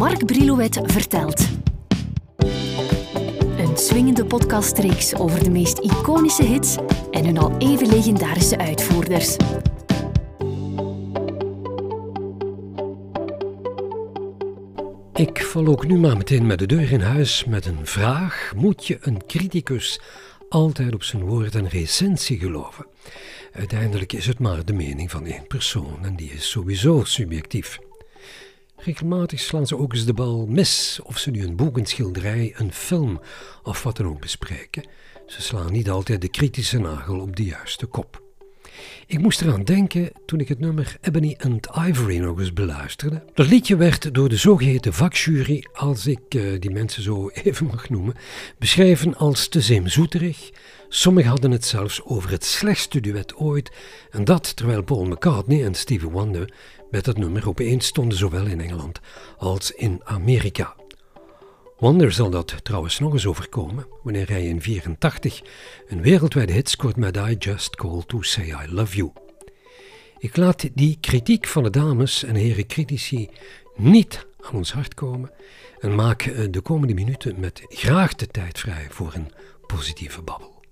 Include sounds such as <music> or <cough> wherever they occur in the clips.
Mark Brilouet vertelt. Een swingende podcastreeks over de meest iconische hits en hun al even legendarische uitvoerders. Ik val ook nu maar meteen met de deur in huis met een vraag. Moet je een criticus altijd op zijn woord en recensie geloven? Uiteindelijk is het maar de mening van één persoon en die is sowieso subjectief. Regelmatig slaan ze ook eens de bal mis of ze nu een boek, een schilderij, een film of wat dan ook bespreken. Ze slaan niet altijd de kritische nagel op de juiste kop. Ik moest eraan denken toen ik het nummer Ebony and Ivory nog eens beluisterde. Dat liedje werd door de zogeheten vakjury, als ik uh, die mensen zo <laughs> even mag noemen, beschreven als te zeemzoeterig. Sommigen hadden het zelfs over het slechtste duet ooit, en dat terwijl Paul McCartney en Stevie Wonder met dat nummer opeens stonden, zowel in Engeland als in Amerika. Wonder zal dat trouwens nog eens overkomen wanneer hij in 84 een wereldwijde hit scoort met I Just Call to Say I Love You. Ik laat die kritiek van de dames en heren critici niet aan ons hart komen en maak eh, de komende minuten met graag de tijd vrij voor een positieve babbel.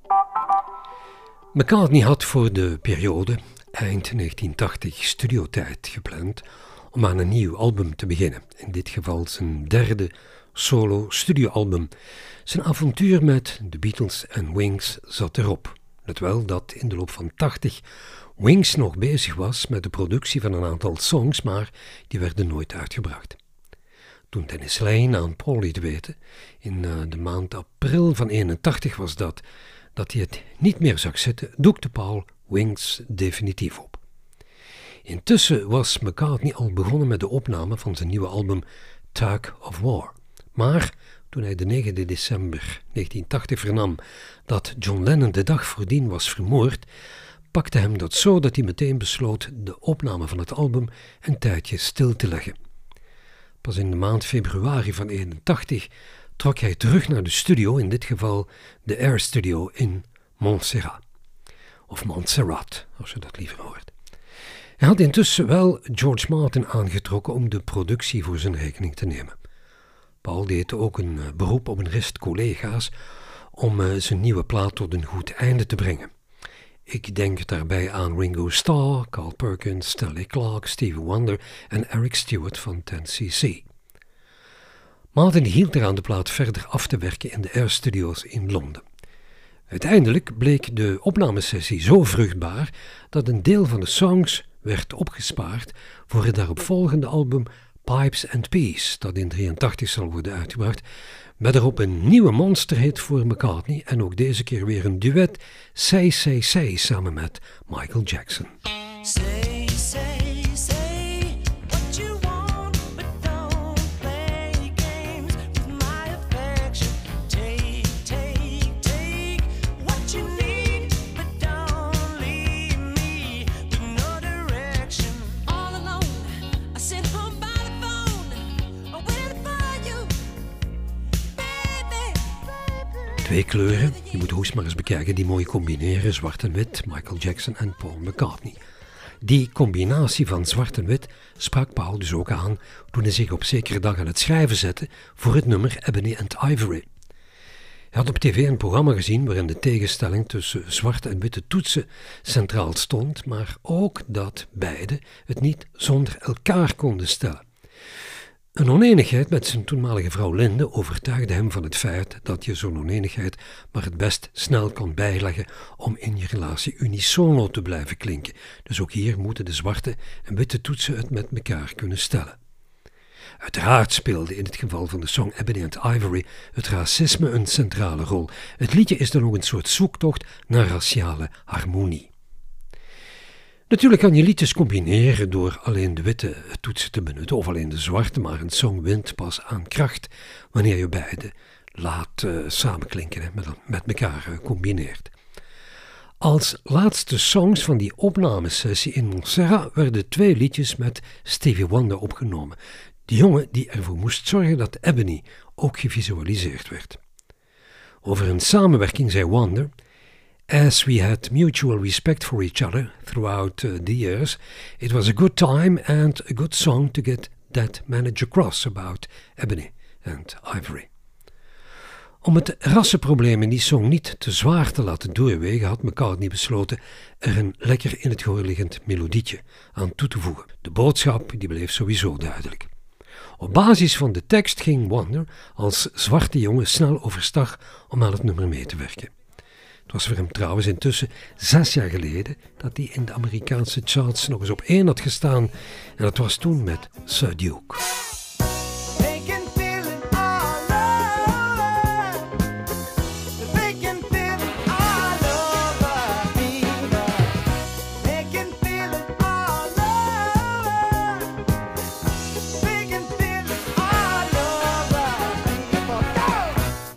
McCartney had voor de periode eind 1980 studiotijd gepland om aan een nieuw album te beginnen, in dit geval zijn derde solo studioalbum. Zijn avontuur met de Beatles en Wings zat erop. Let wel dat in de loop van 80 Wings nog bezig was met de productie van een aantal songs, maar die werden nooit uitgebracht. Toen Dennis Lane aan Paul liet weten, in eh, de maand april van 81 was dat, dat hij het niet meer zag zitten, doekte Paul Wings definitief op. Intussen was McCartney al begonnen met de opname van zijn nieuwe album Tug of War. Maar toen hij de 9 december 1980 vernam dat John Lennon de dag voordien was vermoord, pakte hem dat zo dat hij meteen besloot de opname van het album een tijdje stil te leggen. Pas in de maand februari van 1981 trok hij terug naar de studio, in dit geval de Air Studio in Montserrat. Of Montserrat, als je dat liever hoort. Hij had intussen wel George Martin aangetrokken om de productie voor zijn rekening te nemen. Paul deed ook een eh, beroep op een rest collega's om eh, zijn nieuwe plaat tot een goed einde te brengen. Ik denk daarbij aan Ringo Starr, Carl Perkins, Stanley Clark, Stevie Wonder en Eric Stewart van 10cc. Martin hield eraan de plaat verder af te werken in de Air Studios in Londen. Uiteindelijk bleek de opnamesessie zo vruchtbaar dat een deel van de songs werd opgespaard voor het daaropvolgende album Pipes and Peace, dat in 83 zal worden uitgebracht, met erop een nieuwe monsterhit voor McCartney en ook deze keer weer een duet Say Say Say samen met Michael Jackson. Kleuren, je moet hoest maar eens bekijken, die mooi combineren, zwart en wit, Michael Jackson en Paul McCartney. Die combinatie van zwart en wit sprak Paul dus ook aan toen hij zich op zekere dag aan het schrijven zette voor het nummer Ebony and Ivory. Hij had op tv een programma gezien waarin de tegenstelling tussen zwarte en witte toetsen centraal stond, maar ook dat beide het niet zonder elkaar konden stellen. Een oneenigheid met zijn toenmalige vrouw Linde overtuigde hem van het feit dat je zo'n oneenigheid maar het best snel kan bijleggen om in je relatie unisono te blijven klinken. Dus ook hier moeten de zwarte en witte toetsen het met elkaar kunnen stellen. Uiteraard speelde in het geval van de song Ebony and Ivory het racisme een centrale rol. Het liedje is dan ook een soort zoektocht naar raciale harmonie. Natuurlijk kan je liedjes combineren door alleen de witte toetsen te benutten of alleen de zwarte, maar een song wint pas aan kracht wanneer je beide laat uh, samenklinken en met, met elkaar uh, combineert. Als laatste songs van die opnamesessie in Montserrat werden twee liedjes met Stevie Wonder opgenomen. Die jongen die ervoor moest zorgen dat Ebony ook gevisualiseerd werd. Over een samenwerking zei Wonder as we had mutual respect for each other throughout uh, the years, it was a good time and a good song to get Dead Manager Cross About Ebony and Ivory. Om het rassenprobleem in die song niet te zwaar te laten doorwegen, had McCartney besloten er een lekker in het gehoor liggend melodietje aan toe te voegen. De boodschap die bleef sowieso duidelijk. Op basis van de tekst ging Wonder als zwarte jongen snel overstag om aan het nummer mee te werken. Het was voor hem trouwens intussen zes jaar geleden dat hij in de Amerikaanse charts nog eens op één had gestaan en dat was toen met Sir Duke.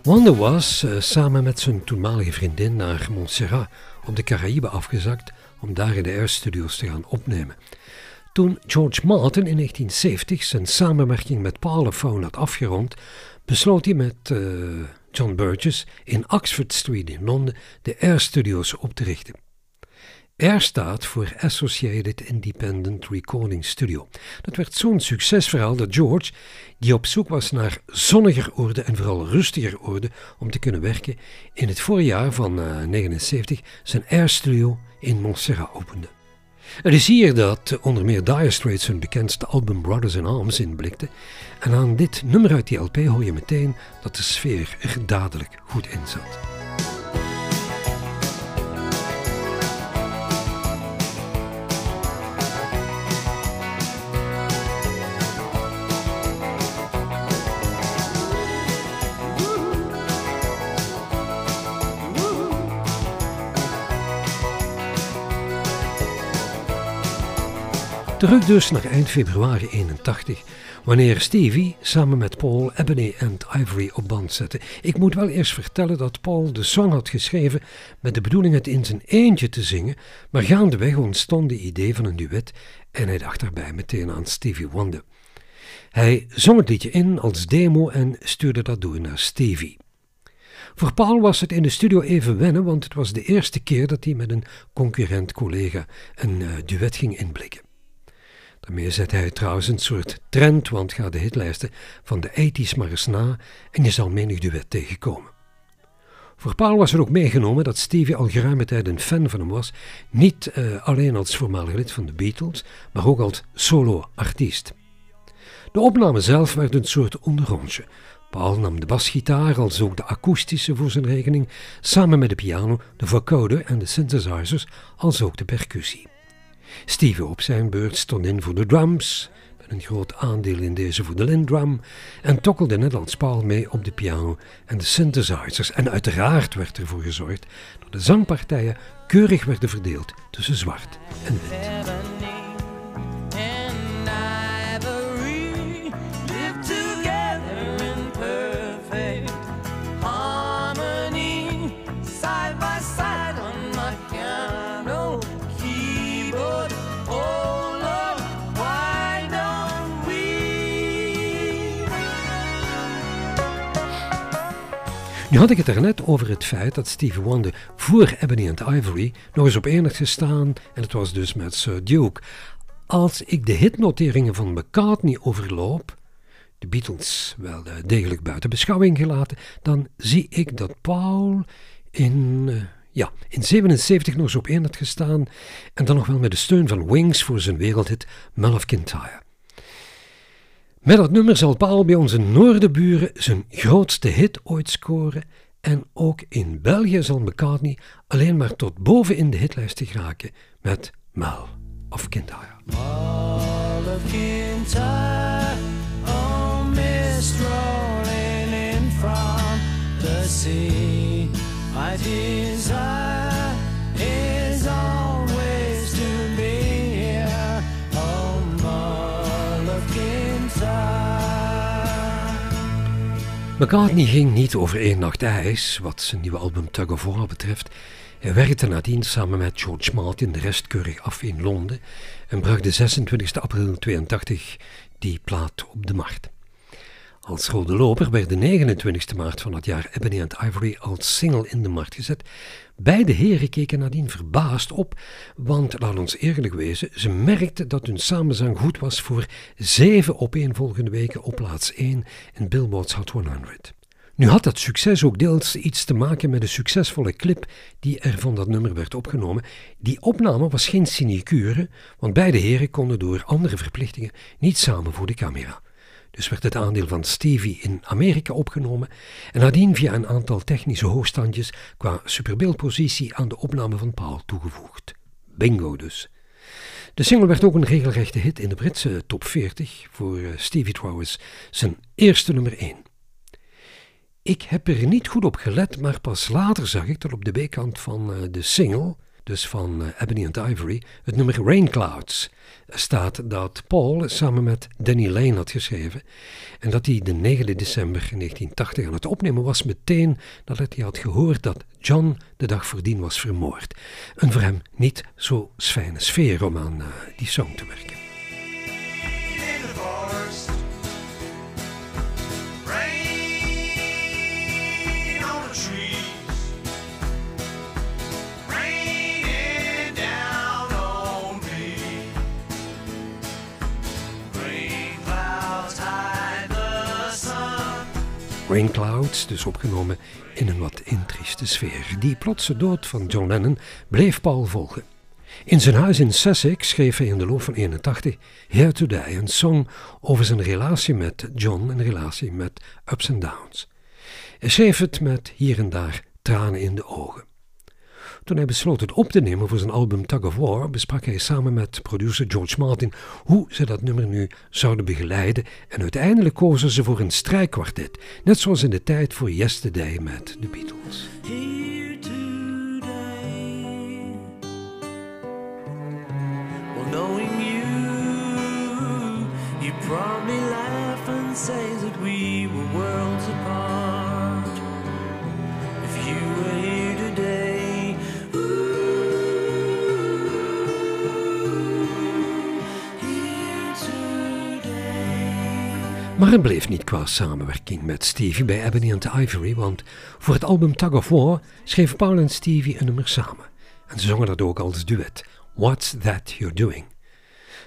Wanda was uh, samen met zijn toenmalige vriendin naar Montserrat op de Caraïben afgezakt om daar in de Air Studios te gaan opnemen. Toen George Martin in 1970 zijn samenwerking met Parlophone had afgerond, besloot hij met uh, John Burgess in Oxford Street in Londen de Air Studios op te richten. R staat voor Associated Independent Recording Studio. Dat werd zo'n succesverhaal dat George, die op zoek was naar zonniger orde en vooral rustiger orde om te kunnen werken, in het voorjaar van 1979 uh, zijn Air Studio in Montserrat opende. Het is hier dat onder meer Dire Straits hun bekendste album Brothers in Arms inblikte. En aan dit nummer uit die LP hoor je meteen dat de sfeer er dadelijk goed in zat. Terug dus naar eind februari 81, wanneer Stevie samen met Paul Ebony en Ivory op band zette. Ik moet wel eerst vertellen dat Paul de song had geschreven met de bedoeling het in zijn eentje te zingen, maar gaandeweg ontstond de idee van een duet en hij dacht daarbij meteen aan Stevie Wonder. Hij zong het liedje in als demo en stuurde dat door naar Stevie. Voor Paul was het in de studio even wennen, want het was de eerste keer dat hij met een concurrent collega een uh, duet ging inblikken. Daarmee zet hij trouwens een soort trend, want ga de hitlijsten van de 80s maar eens na en je zal menig duet tegenkomen. Voor Paul was er ook meegenomen dat Stevie al geruime tijd een fan van hem was, niet uh, alleen als voormalig lid van de Beatles, maar ook als solo-artiest. De opname zelf werd een soort onderrondje. Paul nam de basgitaar als ook de akoestische voor zijn rekening, samen met de piano, de vocoder en de synthesizers, als ook de percussie. Stevie op zijn beurt stond in voor de drums, met een groot aandeel in deze voor de Lindrum, en tokkelde net als Paul mee op de piano en de synthesizers. En uiteraard werd ervoor gezorgd dat de zangpartijen keurig werden verdeeld tussen zwart en wit. Nu had ik het er net over het feit dat Stevie Wonder voor Ebony and Ivory nog eens op één had gestaan en het was dus met Sir Duke. Als ik de hitnoteringen van McCartney overloop, de Beatles wel uh, degelijk buiten beschouwing gelaten, dan zie ik dat Paul in, uh, ja, in 77 nog eens op één had gestaan en dan nog wel met de steun van Wings voor zijn wereldhit Mel of Kintyre. Met dat nummer zal Paul bij onze noordenburen zijn grootste hit ooit scoren. En ook in België zal McCartney alleen maar tot boven in de hitlijsten geraken met Mal of Kintyre. Of oh in the sea, McCartney ging niet over één nacht ijs, wat zijn nieuwe album Tug of War betreft. Hij werkte nadien samen met George Martin de rest keurig af in Londen en bracht de 26 april 82 die plaat op de markt. Als Rode Loper werd de 29 maart van dat jaar Ebony and Ivory als single in de markt gezet. Beide heren keken nadien verbaasd op, want laat ons eerlijk wezen, ze merkten dat hun samenzang goed was voor zeven opeenvolgende weken op plaats 1 in Billboard's Hot 100. Nu had dat succes ook deels iets te maken met de succesvolle clip die er van dat nummer werd opgenomen. Die opname was geen sinecure, want beide heren konden door andere verplichtingen niet samen voor de camera. Dus werd het aandeel van Stevie in Amerika opgenomen en nadien via een aantal technische hoogstandjes qua superbeeldpositie aan de opname van Paul toegevoegd. Bingo dus. De single werd ook een regelrechte hit in de Britse top 40, voor eh, Stevie trouwens zijn eerste nummer 1. Ik heb er niet goed op gelet, maar pas later zag ik dat op de B-kant van eh, de single dus van eh, Ebony and Ivory, het nummer Rain Clouds, staat dat Paul samen met Danny Lane had geschreven en dat hij de 9 december 1980 aan het opnemen was meteen nadat hij had gehoord dat John de dag voordien was vermoord. Een voor hem niet zo fijne sfeer om aan uh, die song te werken. Rain Clouds, dus opgenomen in een wat intrieste sfeer. Die plotse dood van John Lennon bleef Paul volgen. In zijn huis in Sussex schreef hij in de loop van 81 Here to Die, een song over zijn relatie met John, een relatie met ups en downs. Hij schreef het met hier en daar tranen in de ogen. Toen hij besloot het op te nemen voor zijn album Tug of War, besprak hij samen met producer George Martin hoe ze dat nummer nu zouden begeleiden en uiteindelijk kozen ze voor een strijkkwartet, net zoals in de tijd voor Yesterday met de Beatles. probably laugh and say that we were Maar het bleef niet qua samenwerking met Stevie bij Ebony and Ivory, want voor het album Tug of War schreven Paul en Stevie een nummer samen. En ze zongen dat ook als duet, What's That You're Doing.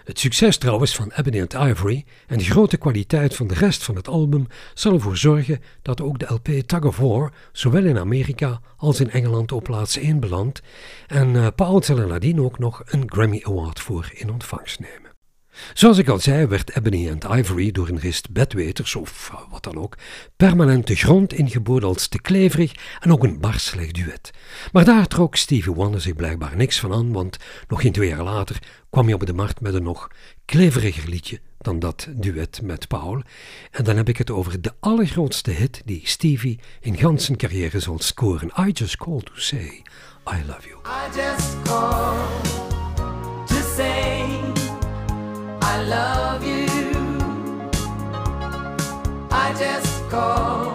Het succes trouwens van Ebony and Ivory en de grote kwaliteit van de rest van het album zal ervoor zorgen dat ook de LP Tug of War zowel in Amerika als in Engeland op plaats 1 belandt en uh, Paul zal er nadien ook nog een Grammy Award voor in ontvangst nemen. Zoals ik al zei, werd Ebony and Ivory door een rist bedweters, of eh, wat dan ook, permanent de grond ingeboden als te kleverig en ook een bar slecht duet. Maar daar trok Stevie Wonder zich blijkbaar niks van aan, want nog geen twee jaar later kwam hij op de markt met een nog kleveriger liedje dan dat duet met Paul. En dan heb ik het over de allergrootste hit die Stevie in gans zijn carrière zal scoren. I just call to say I love you. I just call to say love you. I just call